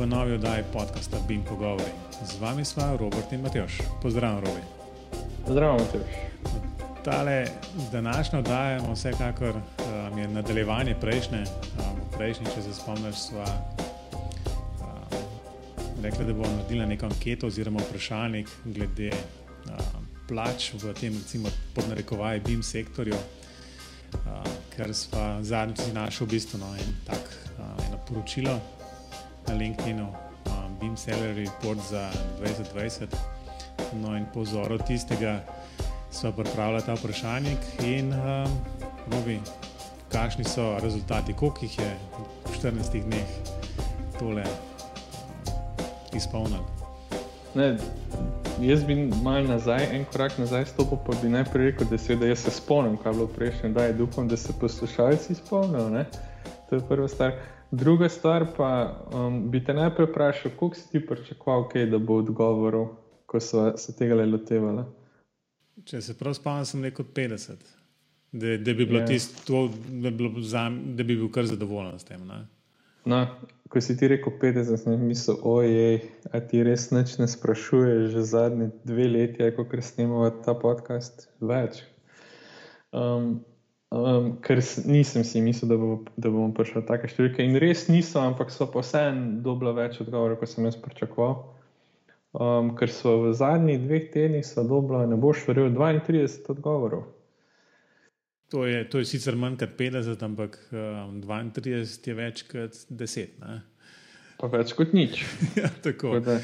v novi oddaji podcasta Bim Pogovori. Z vami smo Robert in Matjoš. Pozdravljen, Robi. Zdravo, Matjoš. Tale današnja oddaja je vsekakor um, je nadaljevanje prejšnje. Um, prejšnji, če se spomniš, sva um, rekla, da bomo naredili neko anketo oziroma vprašalnik glede um, plač v tem, recimo, podnarekovaj BIM sektorju. Uh, ker smo zadnjič našli v bistvu no, en tak, uh, eno poročilo na LinkedIn-u, um, BIM Salary Report za 2020. No, in po vzoru tistega smo pripravili ta vprašalnik in um, robi, kakšni so rezultati, koliko jih je v 14 dneh tole um, izpolnil. Ne, jaz bi mal nazaj, en korak nazaj stopil, pa bi najprej rekel, da, se, da se spomnim, kaj je bilo prejšnje, da je upam, da se poslušalci spomnijo. To je prva stvar. Druga stvar pa um, bi te najprej vprašal, koliko si ti pričakoval, okay, da bo odgovoril, ko so se tega le lotevali. Če se prav spomnim, sem rekel 50, da, da, bi, bilo yeah. Ja. tisto, da, bi bilo zam, da bi bil kar zadovoljen s tem. Ne? No, ko si ti rekel 50, sem mislil, ojej, a ti res nič ne sprašuješ, že zadnji dve leti, ko snemamo ta podcast, več. Um, Um, ker nisem si mislil, da, bo, da bomo prišli take številke. In res niso, ampak so pa vseeno dobila več odgovorov, kot sem jaz pričakoval. Um, ker so v zadnjih dveh tednih dobila, ne boš verjel, 32 odgovorov. To je, to je sicer manj kot 50, ampak um, 32 je več kot 10. Ne? Pa več kot nič. ja, tako. Tako da,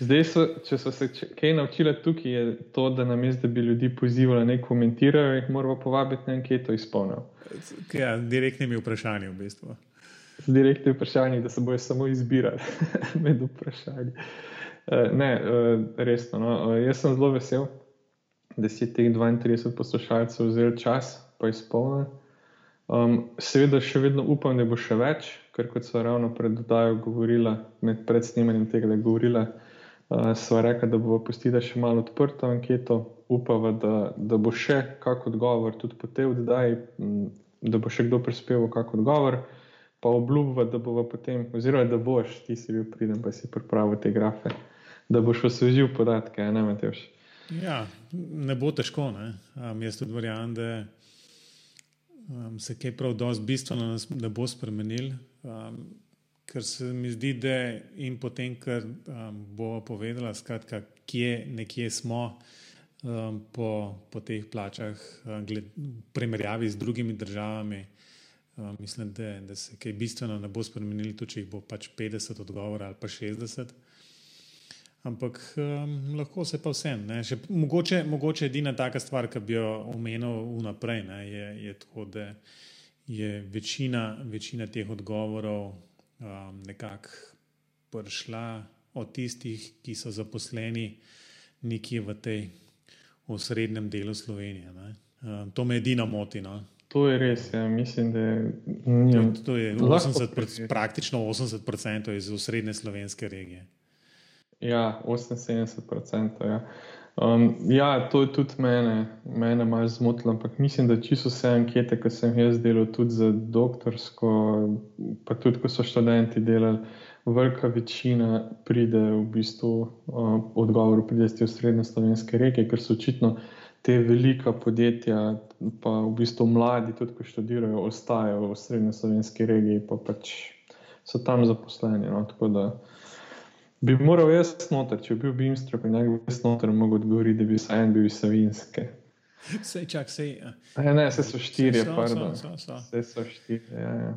Zdaj, so, če so se kaj naučili tukaj, je to, da na mestu, da bi ljudi pozivali, ne komentirajo, jih moramo povabiti na anketo izpolnil. Ja, direktnimi vprašanji v bistvu. Direktni vprašanji, da se bojo samo izbirali med vprašanji. Uh, ne, uh, resno. No. Uh, jaz sem zelo vesel, da si teh 32 poslušalcev vzel čas, pa izpolnil. Um, seveda, še vedno upam, da bo še več, ker kot so ravno pred dodajo govorila, med predsnemanjem tega, da je govorila. Uh, sva rekla, da bomo pustili še malo odprto anketo, upava, da, da bo še kak odgovor tudi po tej oddaji, da bo še kdo prispeval kak odgovor, pa obljubva, da bo potem, oziroma da boš, ti si bil pridem, pa si pripravil te grafe, da boš osvežil podatke, ne Mateoš. Ja, ne bo težko, ne? Um, jaz tudi verjamem, da um, se kaj prav dosti bistveno ne bo spremenil. Um, ker se mi zdi, da in potem, ker um, bo povedala, skratka, kje nekje smo um, po, po teh plačah, um, gled, v primerjavi z drugimi državami, um, mislim, da, da se kaj bistveno ne bo spremenili, tudi če jih bo pač 50 odgovor ali pa 60. Ampak um, lahko se pa vsem. Mogoče, mogoče edina taka stvar, ki bi jo omenil vnaprej, ne, je, je tako, da je večina, večina teh odgovorov um, nekako prišla od tistih, ki so zaposleni nekje v tej osrednjem delu Slovenije. Um, to me edino moti. No. To je res, ja. mislim, da je to, to je 80, praktično 80% iz osrednje slovenske regije. Ja, 78%. Ja. Um, ja, to je tudi mene, mene malo zmotilo, ampak mislim, da čisto vse ankete, ki sem jih delal, tudi za doktorsko, pa tudi ko so študenti delali, velika večina pride v bistvu uh, odgovor, pride iz te srednje slovenske regije, ker so očitno te velika podjetja, pa v bistvu mladi, tudi ko študirajo, ostajajo v srednje slovenski regiji, pa pač so tam zaposleni. No, Bi moral jaz noter, če bi bil Bimstrop in nekaj jaz noter, mogo odgovoriti, da bi se en bil iz Savinske. Sej čak, sej. Ja, ne, se so štiri, pardon. Se so štiri, ja, ja.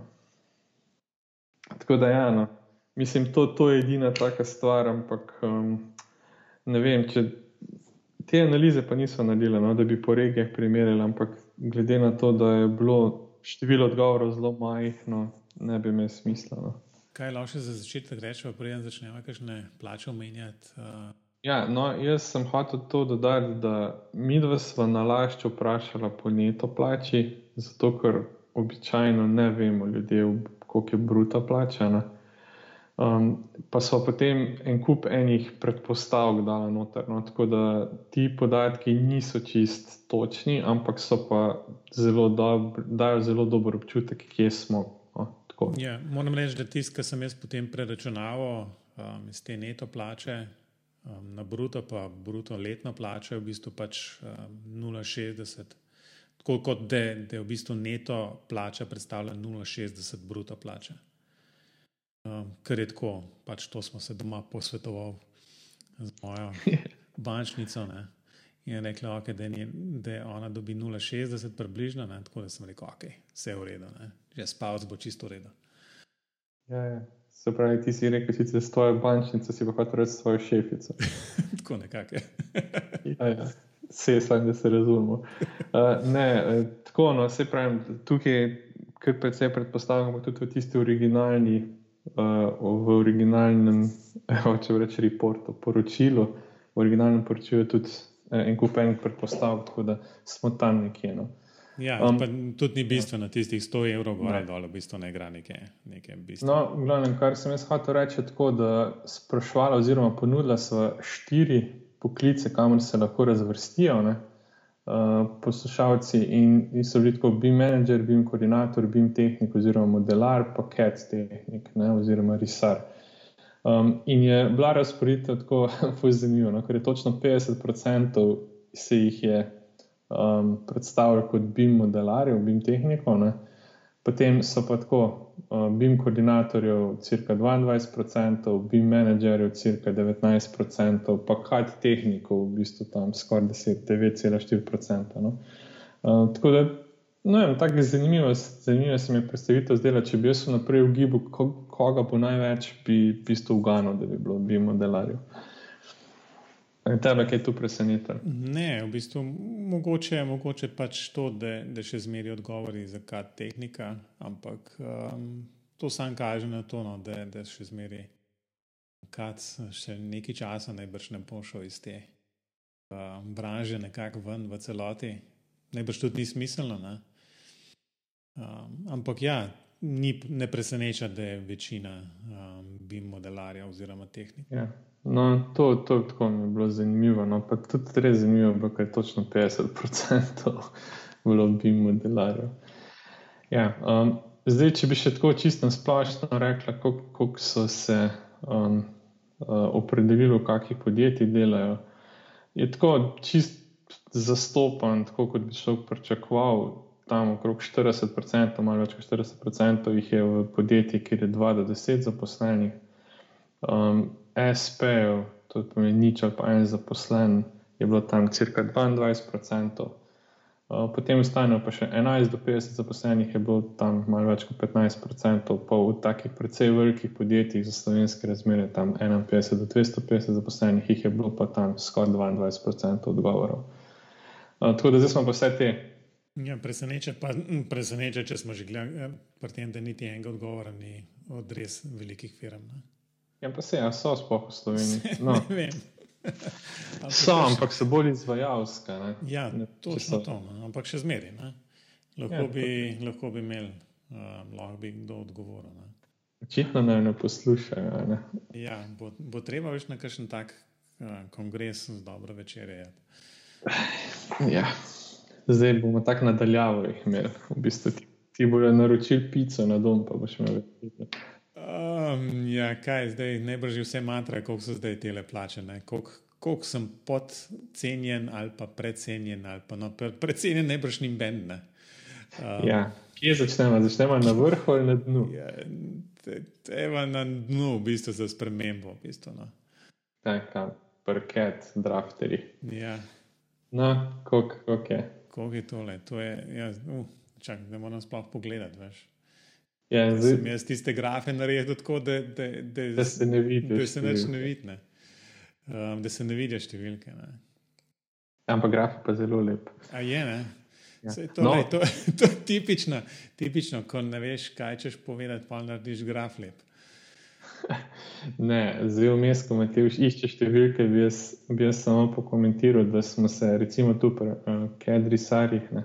Tako da, ja, no. Mislim, to, to je edina taka stvar, ampak um, ne vem, če te analize pa niso naredile, no, da bi po regijah primerjali, ampak glede na to, da je bilo število odgovorov zelo majhno, ne bi imel smisla. No. Kaj lahko za začetek reči, preden začnemo kakšne plače omenjati? Uh... Ja, no, jaz sem hotel to dodati, da mi dva smo na lašču vprašali po neto plači, zato ker običajno ne vemo ljudje, koliko je bruta plačana. Um, pa so potem en kup enih predpostavk dala noter. No? Tako da ti podatki niso čist točni, ampak so pa zelo dobri, dajo zelo dober občutek, kje smo Ja, moram reči, da tisto, kar sem jaz potem preračunaval, um, iz te neto plače um, na bruto, pa bruto letno plačo je v bistvu pač um, 0,60. Tako kot da je v bistvu neto plača predstavlja 0,60 bruto plače. Um, ker je tako, pač to smo se doma posvetovali z mojo bančnico. Ne? In je rekla, okay, da, je, da ona dobi 0,60 približno, ne? tako da sem rekel, ok, vse je v redu, ne? Že spavc bo čisto v redu. Ja, ja. Se pravi, ti si rekel, da si s tvojo bančnico, si pa hotel reči svojo šefico. tako nekako. ja, ja. Vse samo, da se razumemo. Uh, ne, eh, tako, no, se pravi, tukaj kar precej predpostavljamo tudi v tisti originalni, uh, v originalnem, če rečem, reportu, poročilu. V originalnem poročilu je tudi uh, en kup enih predpostavk, tako da smo tam nekje. No. Ja, um, tudi ni bistveno, tistih 100 evrov, gore dol, v bistvu ne igra neke, neke bistvene. No, glavnem, kar sem jaz hotel reči, je tako, da sprašvala, oziroma ponudila so štiri poklice, kamor se lahko razvrstijo ne, uh, poslušalci. In, in so bili tako, BIM manager, BIM koordinator, BIM tehnik, oziroma modelar, pa CAT tehnik, ne, oziroma risar. Um, in je bila razporeditev tako zanimiva, no, ker je točno 50% se jih je um, predstavljali kot BIM modelarjev, BIM tehnikov, ne. potem so pa tako uh, BIM koordinatorjev, cirka 22%, BIM menedžerjev, cirka 19%, pa kaj tehnikov, v bistvu tam skoraj 9,4%. No. Uh, tako da, no, tako je zanimivo, zanimivo se mi je predstavitev zdela, če bi jaz naprej v gibu, koga bo največ, bi v bistvu uganil, da bi bilo BIM modelarjev. In tebe, kaj tu preseneča? Ne, v bistvu mogoče je mogoče pač to, da, da še zmeri odgovori za kaj tehnika, ampak um, to sam kaže na to, no, da, da še zmeri kaj še nekaj časa najbrž ne bo šel iz te uh, branže nekako ven v celoti. Najbrž tudi ni smiselno. Ne? Um, ampak ja, ni, ne preseneča, da je večina um, BIM modelarja oziroma tehnika. Ja. No, to, to tako mi je bilo zanimivo. No, pa tudi res zanimivo, ker je točno 50% bilo BIM modelarjev. Ja, um, zdaj, če bi še tako čisto splošno rekla, kako so se um, uh, opredelili, v kakih podjetjih delajo, je tako čist zastopan, tako kot bi človek pričakoval tam okrog 40%, malo več kot 40% jih je v podjetjih, kjer je 2 do 10 zaposlenih. Um, SP-jev, to pomeni nič ali pa en zaposlen, je bilo tam crka 22%. Uh, potem ostanejo pa še 11 do 50 zaposlenih, je bilo tam malo več kot 15%, pa v takih precej velikih podjetjih za slovenske razmere, tam 51 do 250 zaposlenih, jih je bilo pa tam skoraj 22% odgovorov. Uh, tako da zdaj smo pa vse te Ja, preseneča, pa, preseneča, če smo že gledali, eh, tem, da niti enega odgovora ni od res velikih firm. Ne? Ja, pa se, ja, so spoh v Sloveniji. No. ne vem. so, ampak so bolj izvajalske. Ne? Ja, točno to, no. ampak še zmeri. Lahko, ja, bi, lahko bi imeli, um, lahko bi kdo odgovoril. Očitno naj ne poslušajo. Ne? Ja, bo, bo treba več na kakšen tak uh, kongres z dobro večerjo. Ja zdaj bomo tako nadaljavali. V bistvu ti, ti bojo naročili pico na dom, pa boš imel več. Um, ja, kaj zdaj, najbrž vse matra, koliko so zdaj tele plačene, koliko, koliko sem podcenjen ali pa precenjen, ali pa no, precenjen, najbrž ni bend. Um, ja, kje začnemo? Začnemo na vrhu ali na dnu? Ja, Evo na dnu, v bistvu za spremembo. V bistvu, no. Tako, parket, drafteri. Ja. No, koliko kol je? Kako je tole. To je, ja, uh, čak, da moram sploh pogledati. Veš. Ja, zdaj, sem jaz tiste grafe naredil tako, da, da, da, da se ne vidi. Da se neč ne vidi. Ne. Um, da se ne vidi številke. Ne. Ampak graf je pa zelo lep. A je, ne? Ja. Sej, to, no. to, to je tipično, tipično, ko ne veš, kaj češ povedati, pa narediš graf lep. Ne, zdaj vmes, ko ti iščeš številke, bi jaz, bi jaz samo pokomentiral, da smo se, recimo, tu pri uh, Kedri Sarih, ne,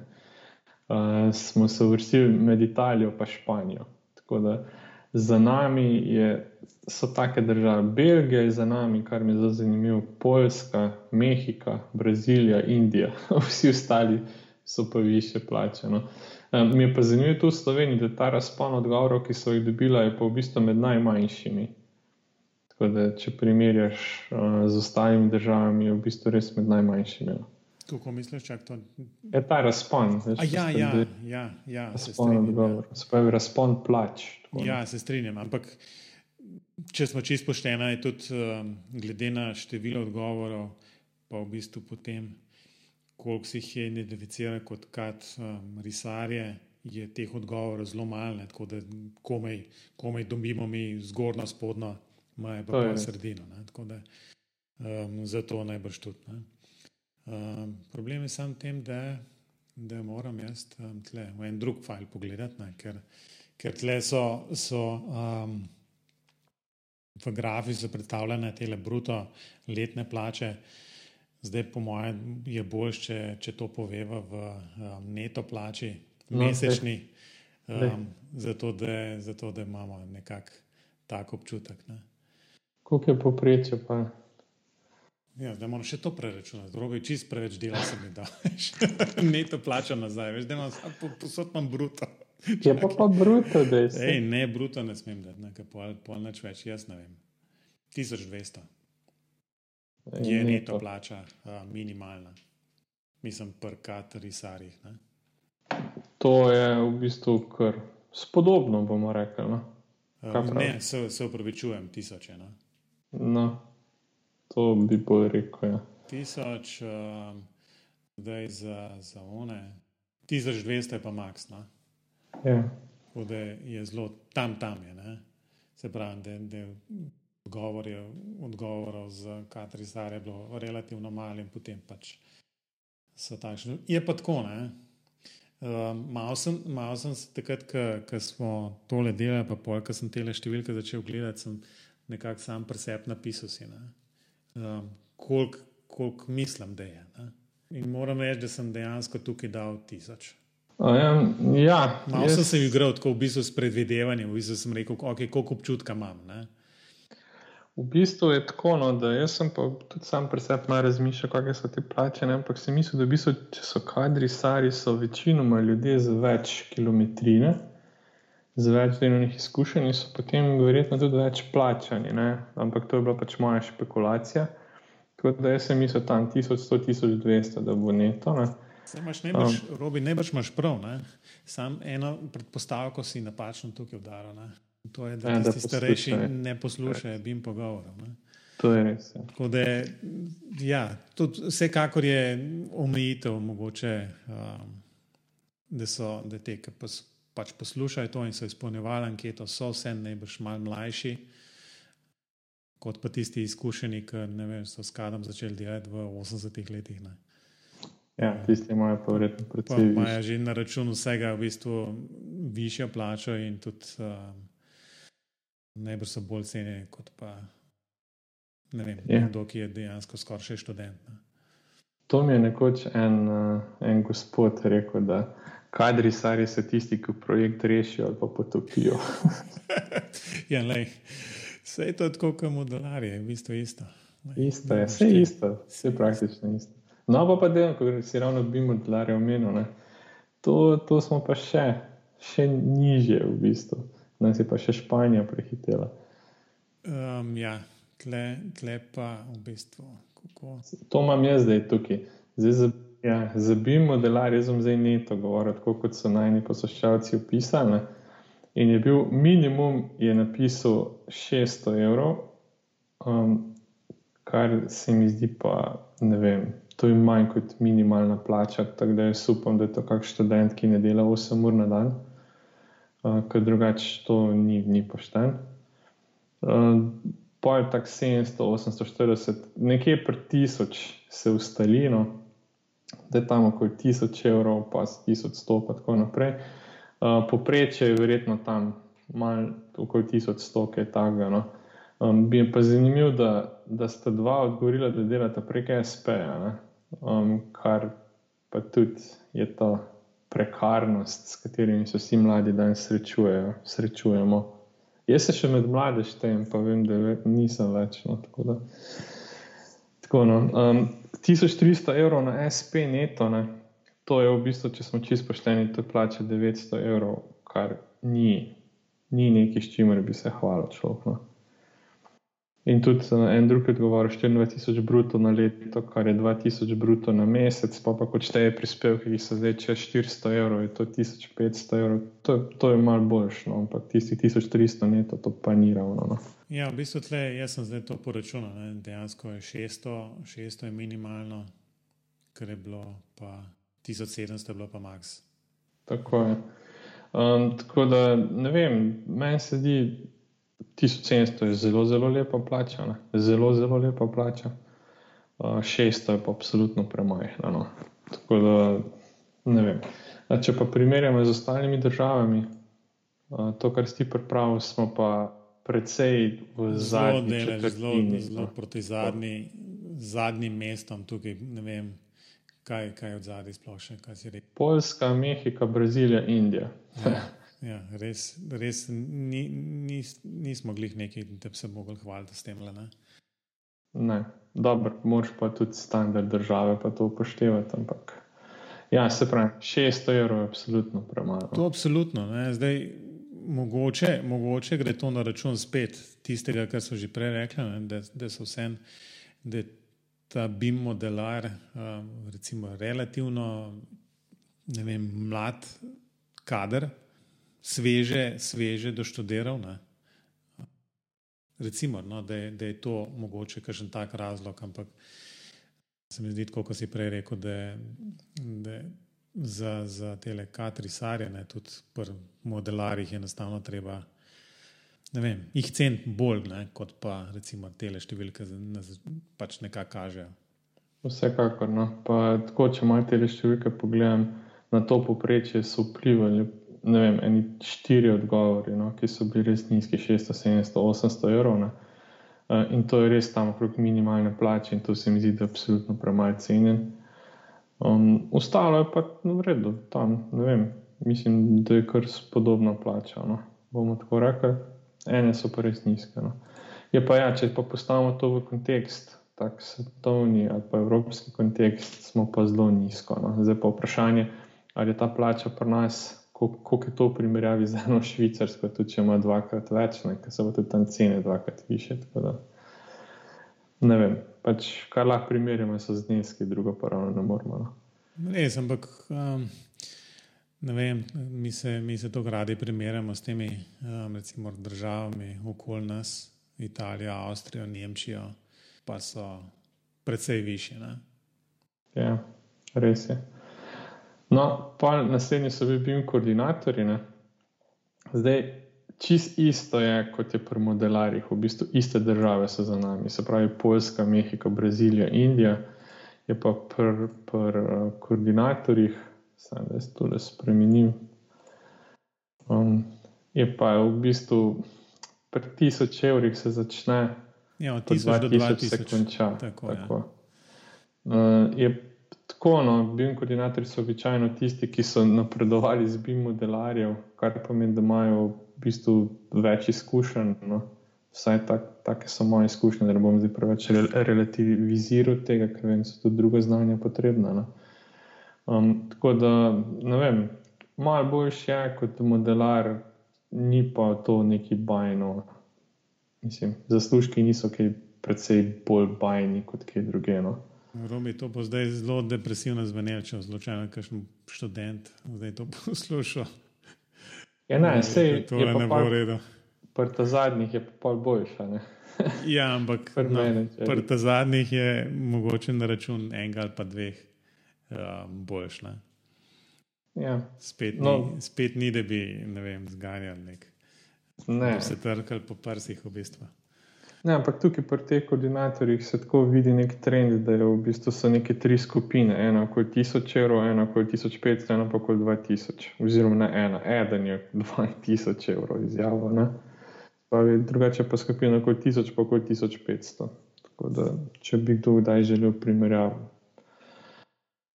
uh, smo se uvrstili med Italijo in Španijo. Tako da za nami je, so take države, Belgija je za nami, kar mi je zelo zanimivo, Poljska, Mehika, Brazilija, Indija, vsi ostali so pa više plačeno. Um, mi je pa zanimivo tu v Sloveniji, da ta razpon odgovorov, ki so jih dobila, je pa v bistvu med najmanjšimi. Tako da, če primerjaš uh, z ostalimi državami, je v bistvu res med najmanjšimi. No. Kako misliš, čak to? Je ta razpon. Veš, ja, ja, ja, ja, se strinjam. Ja. Se pravi, razpon plač. Tako, ja, se strinjam. Ampak, če smo čisto pošteni, je tudi um, glede na število odgovorov, pa v bistvu potem, koliko si jih je identificiral kot kat um, risarje, je teh odgovorov zelo malo, tako da komaj, komaj dobimo mi zgornjo, spodnjo, maja pa pa sredino. Da um, zato najbrž tudi. Ne. Um, problem je samo v tem, da, da moram jaz um, tle, v en drug file pogledati, ne, ker, ker tle so, so um, v grafi predstavljene te bruto letne plače. Zdaj, po mojem, je bolj, če, če to poveva v um, neto plači, no, mesečni, um, zato, da, zato da imamo nekako tak občutek. Ne. Koliko je poprečje? Ja, da moramo še to preračunati. Drogo je čist preveč dela, se mi da. ne to plača nazaj, veš, da imam posod imam bruto. Je pa pa bruto, da je. Ej, ne, bruto ne smem dati, nekaj pol, pol neč več, jaz ne vem. 1200 je neto plača uh, minimalna. Mislim, prkat risarjih. To je v bistvu kar spodobno, bomo rekli. No? Um, ne, se, se upravičujem, tisoče. No? No. To bi bolj rekel. Ja. Tisoč, um, zdaj za, za one, 1200 je pa max. No? Ja. Da je zelo tam, tam je. Ne? Se pravi, da, da je odgovor je odgovorov za kateri zdaj je bilo relativno malo in potem pač so takšni. Je pa tako, ne. Um, malo, sem, malo sem se takrat, ko smo tole delali, pa pol, ko sem te številke začel gledati, sem nekako sam presep napisal si. Ne um, koliko kolik mislim, da je. Ne? In moram reči, da sem dejansko tukaj dal tisoč. Ja, ja, Malo jaz... sem se igral tako v bistvu s predvidevanjem, v bistvu sem rekel, okay, koliko občutka imam. Ne? V bistvu je tako, no, da jaz sem pa tudi sam pri sebi malo razmišljal, kakšne so te plače. Ne? Ampak sem mislil, da v bistvu, če so kadri stari, so večinoma ljudje z več kilometrine z več delovnih izkušenj, so potem verjetno tudi več plačani. Ne? Ampak to je bila pač moja špekulacija. Tako da jaz sem mislil tam 1100, 1200, da bo neto. Ne? Imaš najbrž, um, Robi, najbrž imaš prav. Ne? Sam eno predpostavko si napačno tukaj udaril. Ne? To je, da, ja, da starejši ne poslušajo, bi jim pogovoril. Ne? To je res. Ja. Da, ja, tudi, vsekakor je omejitev mogoče, um, da so da te, ki pač poslušajo to in so izpolnjevali anketo, so vse najbrž malo mlajši, kot pa tisti izkušeni, ki vem, so s kadom začeli delati v 80-ih letih. Ne. Ja, tisti imajo pa verjetno predvsem. Imajo že na računu vsega v bistvu višjo plačo in tudi uh, najbrž so bolj cenjeni kot pa ne vem, ja. kdo, ki je dejansko skoraj še študent. Ne. To mi je nekoč en, uh, en gospod rekel, da kadri sari so tisti, ki projekt rešijo ali pa potopijo. ja, lej. Vse je to tako, kot modelarje, v bistvu isto. Isto je, vse je isto, vse je praktično isto. No, pa pa delno, ko si ravno bi modelarje omenil, to, to smo pa še, še nižje v bistvu. Nas je pa še Španija prehitela. Um, ja, tle, tle pa v bistvu. Kako? To imam jaz zdaj tukaj. Zdaj, Ja, za BIM modelar je zdaj neto govoril, tako kot so najni poslušalci opisali. In je bil minimum, je napisal 600 evrov, um, kar se mi zdi pa, ne vem, to je manj kot minimalna plača. Tako da jaz upam, da je to kak študent, ki ne dela 8 ur na dan, uh, ker drugače to ni, ni pošten. Uh, pa je tako 700, 840, nekje pri 1000 se ustalino da je tam okoli 1000 evrov, pa 1100, pa tako naprej. Uh, Poprečje je verjetno tam malo okoli 1100, kaj takega. No. Um, bi pa zanimivo, da, da sta dva odgovorila, da delata prek SP-ja, um, kar pa tudi je ta prekarnost, s katerimi se vsi mladi danes srečujejo, srečujemo. Jaz se še med mlade štejem, pa vem, da nisem več. No, tako da, tako no, um, 1300 evrov na SP neto, ne? to je v bistvu, če smo čisto pošteni, to plače 900 evrov, kar ni, ni nekaj, s čimer bi se hvalil človek. No? In tudi en drug odgovor, 24.000 bruto na leto, kar je 2.000 bruto na mesec, pa pa kot šteje prispevke, ki so zdaj čez 400 evrov, je to 1500 evrov. To, to je malo boljš, no, ampak tisti 1300 neto, to pa ni ravno. No. Ja, v bistvu tle, jaz sem zdaj to poračunal, dejansko je 600, 600 je minimalno, kar je bilo, pa 1700 je bilo pa max. Tako je. Um, tako da ne vem, meni se zdi. 1700 je zelo, zelo lepa plača, ne? zelo, zelo lepa plača. Uh, 600 je pa absolutno premajhno. No? Tako da ne vem. A če pa primerjamo z ostalimi državami, uh, to, kar si pripravil, smo pa precej v zadnjem času. Zelo, zelo proti zadnji, zadnjim mestom tukaj. Ne vem, kaj, kaj od zadnjih sploh še. Poljska, Mehika, Brazilija, Indija. Ja. Ja, res, res ni, ni, nismo mogli nekaj, da bi se mogli hvaliti s tem. Ne, ne. dobro, moš pa tudi standard države, pa to upoštevati. Ampak, ja, se pravi, 600 evrov je absolutno premalo. To je absolutno. Zdaj, mogoče, mogoče gre to na račun spet tistega, kar so že prej rekli, ne, da, da so vse. Ta BIM modelar, um, recimo, relativno vem, mlad kader, sveže, sveže doštudiral. Ne? Recimo, no, da, je, da je to mogoče kakšen tak razlog, ampak se mi zdi, kot si prej rekel, da, da za, za te katrisarje, tudi pri modelarjih, je enostavno treba. Ne vem, jih cen bolj, ne, kot pa recimo te številke, pač nekako kažejo. Vsekakor. No. Pa, tako, če malo te številke pogledam, na to poprečje so vplivali ne vem, eni štiri odgovori, no, ki so bili res nizki, 600, 700, 800 evrov. Ne. In to je res tam okrog minimalne plače, in to se mi zdi, da je absolutno premaj cenjen. Um, ostalo je pa no, v redu, tam ne vem, mislim, da je kar spodobno plača. No. Bomo tako rekli, ene so pa res nizke. No. Je pa ja, če pa postavimo to v kontekst, tako svetovni ali pa evropski kontekst, smo pa zelo nizko. No. Zdaj pa vprašanje, ali je ta plača pri nas kako je to v primerjavi z eno švicarsko, tudi če ima dvakrat več, ker so tudi tam cene dvakrat više. Ne vem, pač, kar lahko primerjamo so zneski, drugo pa ravno ne moramo. No. Res, ampak um, ne vem, mi se, mi se to radi primerjamo s temi um, recimo, državami okoli nas, Italijo, Avstrijo, Nemčijo, pa so precej više. Ne? Ja, res je. No, pa naslednji so bili BIM koordinatorji. Ne? Zdaj, čist isto je, kot je pri modelarjih, v bistvu iste države so za nami, se pravi Poljska, Mehika, Brazilija, Indija, je pa pri pr, uh, koordinatorjih, sem jaz to le spremenil. Um, je pa v bistvu pri tisoč evrih se začne, ja, od tisoč do dva tisoč se konča. Tako, tako. Ja. Uh, je Tako, no, BIM koordinatorji so običajno tisti, ki so napredovali z BIM modelarjev, kar pomeni, da imajo v bistvu več izkušenj. No. Vsaj tak, take so moje izkušnje, da bom zdaj preveč relativiziral tega, ker vem, da so tudi druga znanja potrebna. No. Um, tako da, ne vem, malo boljši je kot modelar, ni pa to neki bajno. Mislim, zaslužki niso kaj precej bolj bajni kot kaj drugega. Robi, to bo zdaj zelo depresivno zvenelo, če slučajno kakšen študent zdaj to posluša. Ja, ne, vse je to, ne bo v redu. Prta zadnjih je pa boljša. Ne? Ja, ampak no, prta zadnjih je mogoče na račun enega ali pa dveh uh, boljš. Ne? Ja. Spet, no. ni, spet ni, da bi vem, zganjali nek. Ne. Da bi se trkali po prsih v bistvu. Ne, ampak tukaj pri teh koordinatorjih se tako vidi nek trend, da je v bistvu so neke tri skupine. Eno kot 1000 evrov, eno kot 1500, eno pa kot 2000. Oziroma na ena, eden je 2000 evrov izjavo. Drugače pa skupina kot 1000, pa kot 1500. Tako da, če bi kdo kdaj želel primerjavo.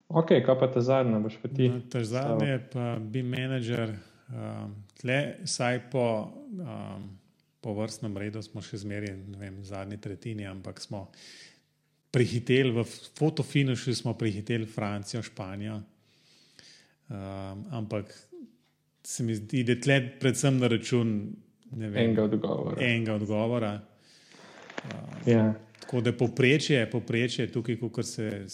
Ok, kaj pa ta zadnja, boš pa ti? No, ta zadnja je pa bi menedžer, um, tle, saj po. Um, po vrstnem redu smo še zmeraj v zadnji tretjini, ampak smo prihiteli v fotofinišu, smo prihiteli Francijo, Španijo. Um, ampak se mi zdi, da je tle predvsem na račun vem, enega odgovora. Enega odgovora. Um, Ja. Tako da poprečje, poprečje tukaj, kot se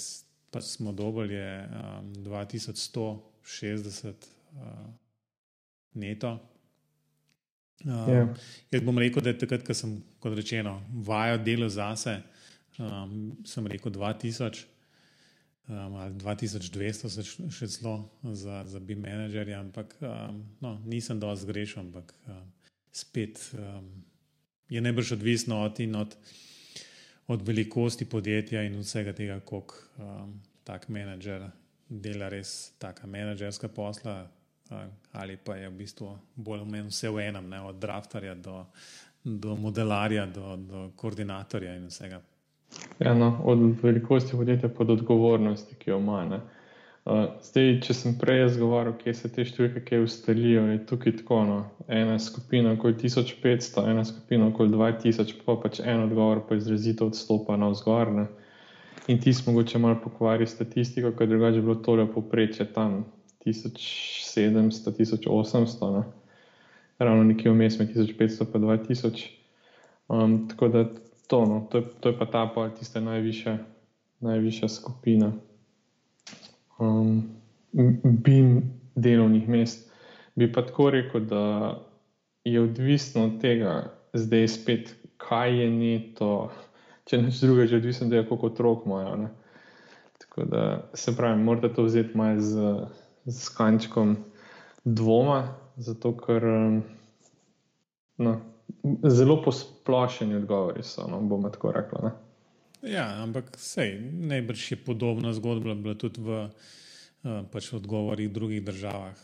smo dobili, je um, 2160 uh, neto. Um, Ja. Jaz bom rekel, da je takrat, ko sem, kot rečeno, vajal delo zase, um, sem rekel 2000 um, ali 2200, se še celo za, za bi menedžerja, ampak um, no, nisem dovolj zgrešil, ampak um, spet um, je najbrž odvisno od, in od, od velikosti podjetja in vsega tega, koliko um, tak menedžer dela res taka menedžerska posla. Uh, Ali pa je v bistvu bolj ali manj vse v enem, ne, od draftarja do, do modelarja, do, do koordinatorja in vsega. Ja, no, od velikosti podjetja pa do odgovornosti, ki jo ima. ne. Uh, zdaj, če sem prej jaz govoril, kje se te številke kje ustalijo, je tukaj tako. No. Ena skupina okoli 1500, ena skupina okoli 2000, pa pač en odgovor pa izrazito odstopa na vzgor. Ne. In ti smo mogoče malo pokvarili statistiko, ker drugače je bilo tole poprečje tam 1700, 1800, ne. ravno nekje vmes med 1500 in 2000. Um, tako da to, no, to, je, to je pa ta pol, tista najvišja, najvišja skupina um, BIM delovnih mest. Bi pa tako rekel, da je odvisno od tega, zdaj spet, kaj je neto, če neč drugega, že odvisno od tega, koliko otrok imajo. Ne. Tako da se pravi, morate to vzeti malo z, z kančkom dvoma, zato ker no, zelo posplošeni odgovori so, no, bomo tako rekli. Ne. Ja, ampak sej, najbrž je podobna zgodba bila tudi v uh, pač odgovorih v drugih državah.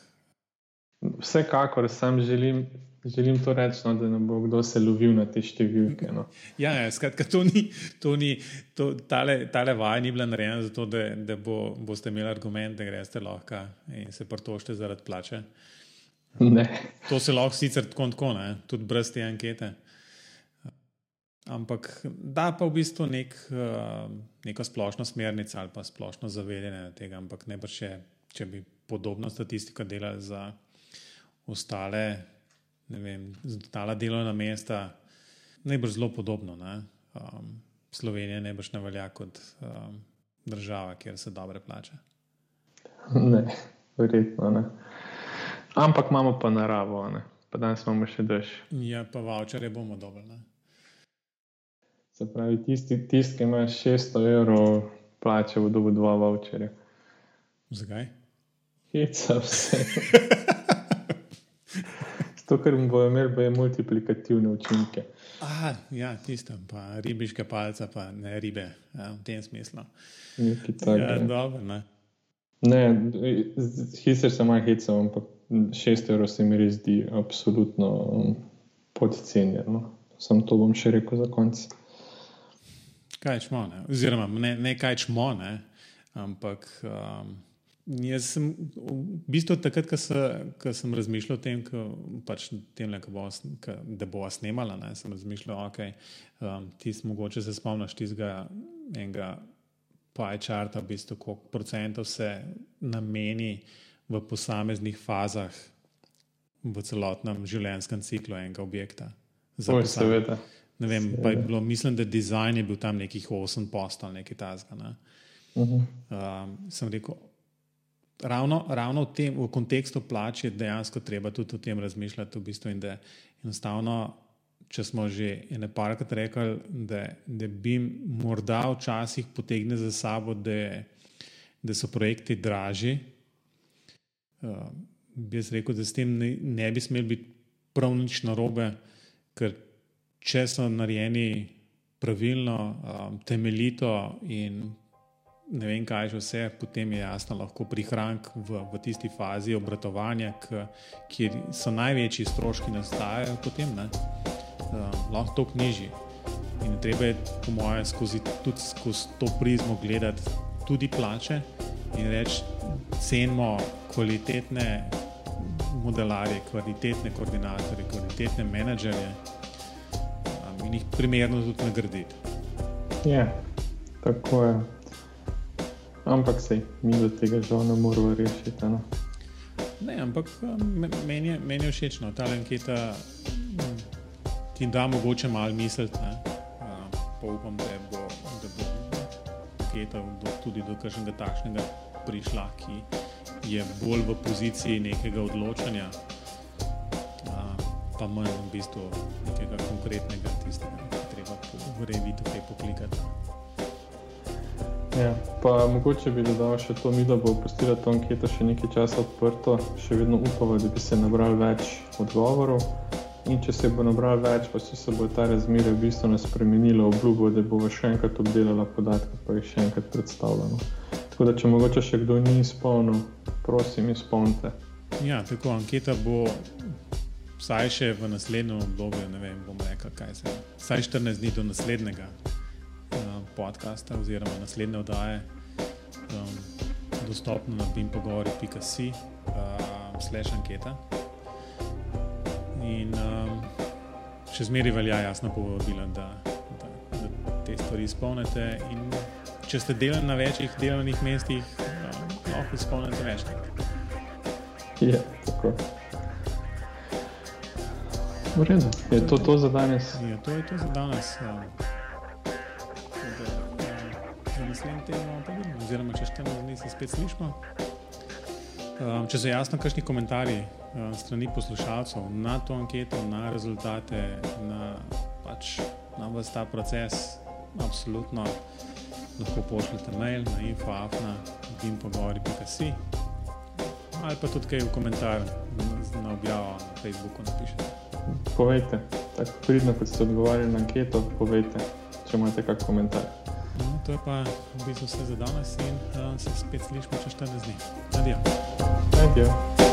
Vsekakor sam želim, želim to reči, no, da ne bo kdo se lovil na te številke. No. Ja, ja skratka, to ni, to ni, to, tale, tale vaja ni bila narejena zato, da, da bo, boste imeli argument, da greste lahko in se prtožite zaradi plače. Ne. To se lahko sicer tako, in tako ne, tudi brez te ankete. Ampak da pa v bistvu nek, uh, neko splošno smernico ali pa splošno zavedanje tega, ampak ne pa še, če bi podobno statistiko delali za ostale, vem, ostala delovna mesta, najbrž zelo podobno. Ne? Um, Slovenija najbrž ne velja kot um, država, kjer se dobre plače. ne, verjetno ne. Ampak imamo pa naravo, ne. pa danes imamo še dež. Ja, pa voucherje bomo dobili. Se pravi, tisti, tisti ki ima 600 evrov plače, bo dobil dva voucherja. Zakaj? Heca vse. To, kar bomo imeli, bo je multiplikativne učinke. Ah, ja, tisto, pa ribiške palce, pa ne ribe, ja, v tem smislu. Nekaj Ja, takega. dobro, ne. Ne, sicer sem malo hecal, ampak 6 evrov se mi res zdi absolutno um, podcenjeno. No. Sam to bom še rekel za konec. Kaj čmo, ne? oziroma ne, ne kaj čmo, ne? ampak um, jaz sem v bistvu takrat, ko, se, ko sem razmišljal o tem, ko, pač temle, ko bo, ko, da bo snemala, ne? sem razmišljal, ok, um, ti mogoče se spomniš tistega enega pie charta, v bistvu, koliko procentov se nameni v posameznih fazah v celotnem življenjskem ciklu enega objekta. Oj, posam- seveda. Ne vem, pa je bilo, mislim, da dizajn je bil tam nekih 8 postov, nekaj tasga. Ne. Uh -huh. Um, sem rekel, ravno, ravno v, tem, v kontekstu plač je dejansko treba tudi o tem razmišljati. V bistvu, in da enostavno, če smo že ene parkrat rekli, da, da bi morda včasih potegne za sabo, da, da so projekti dražji, uh, bi jaz rekel, da s tem ne, ne bi smeli biti prav nič narobe, ker če so narejeni pravilno, um, temeljito in ne vem, kaj že vse, potem je jasno lahko prihrank v, v tisti fazi obratovanja, k, kjer so največji stroški nastajajo, potem ne, um, lahko to knjiži. In treba je, po mojem, skozi, tudi skozi to prizmo gledati tudi plače in reči, cenimo kvalitetne modelarje, kvalitetne koordinatorje, kvalitetne menedžerje um, in jih primerno tudi nagraditi. Ja, tako je. Ampak sej, mi do tega žal ne moramo rešiti. No. Ne, ampak me- meni je, meni je všeč, no, ta anketa mm, ti da mogoče malo misliti. Um, pa upam, da bo, da bo anketa do, tudi do kakšnega takšnega prišla, ki je bolj v poziciji nekega odločanja, a, pa manj v bistvu nekega konkretnega tistega, ki treba v revi tukaj poklikati. Ja, pa mogoče bi dodal še to, mi da bo postila to anketo še nekaj časa odprto, še vedno upamo, da bi se nabral več odgovorov. In če se bo nabral več, pa če se bo ta razmerje bistveno spremenilo, obljubo, da bo še enkrat obdelala podatke, pa jih še enkrat predstavljala. Tako da, če mogoče še kdo ni izpolnil, prosim, izpolnite. Ja, tako anketa bo vsaj še v naslednjem obdobju, ne vem, bom rekel, kaj se. Vsaj 14 dni do naslednjega podcasta oziroma naslednje oddaje um, dostopno na bimpogovori.si uh, slash anketa. In um, še zmeraj velja jasno povabilo, da, da, da te stvari izpolnite. In če ste delali na večjih delovnih mestih, um, lahko izpolnite večkrat. Ja, tako. V redu. Je to to za danes? Ja, to je to za danes. Um, naslednji teden bomo pa videli, oziroma če 14 dni se spet slišimo. Um, če so jasno, kakšni komentarji um, strani poslušalcev na to anketo, na rezultate, na, pač, na vse ta proces, absolutno lahko pošljete mail na infoafna, dimpogovori.si ali pa tudi kaj v komentar na objavo na Facebooku napišete. Povejte, tako pridno, kot ste odgovarjali na anketo, povejte, če imate kak komentar. No, to je pa v bistvu vse za danes in uh, se spet slišimo čez 14 dni. Adijo. Adijo.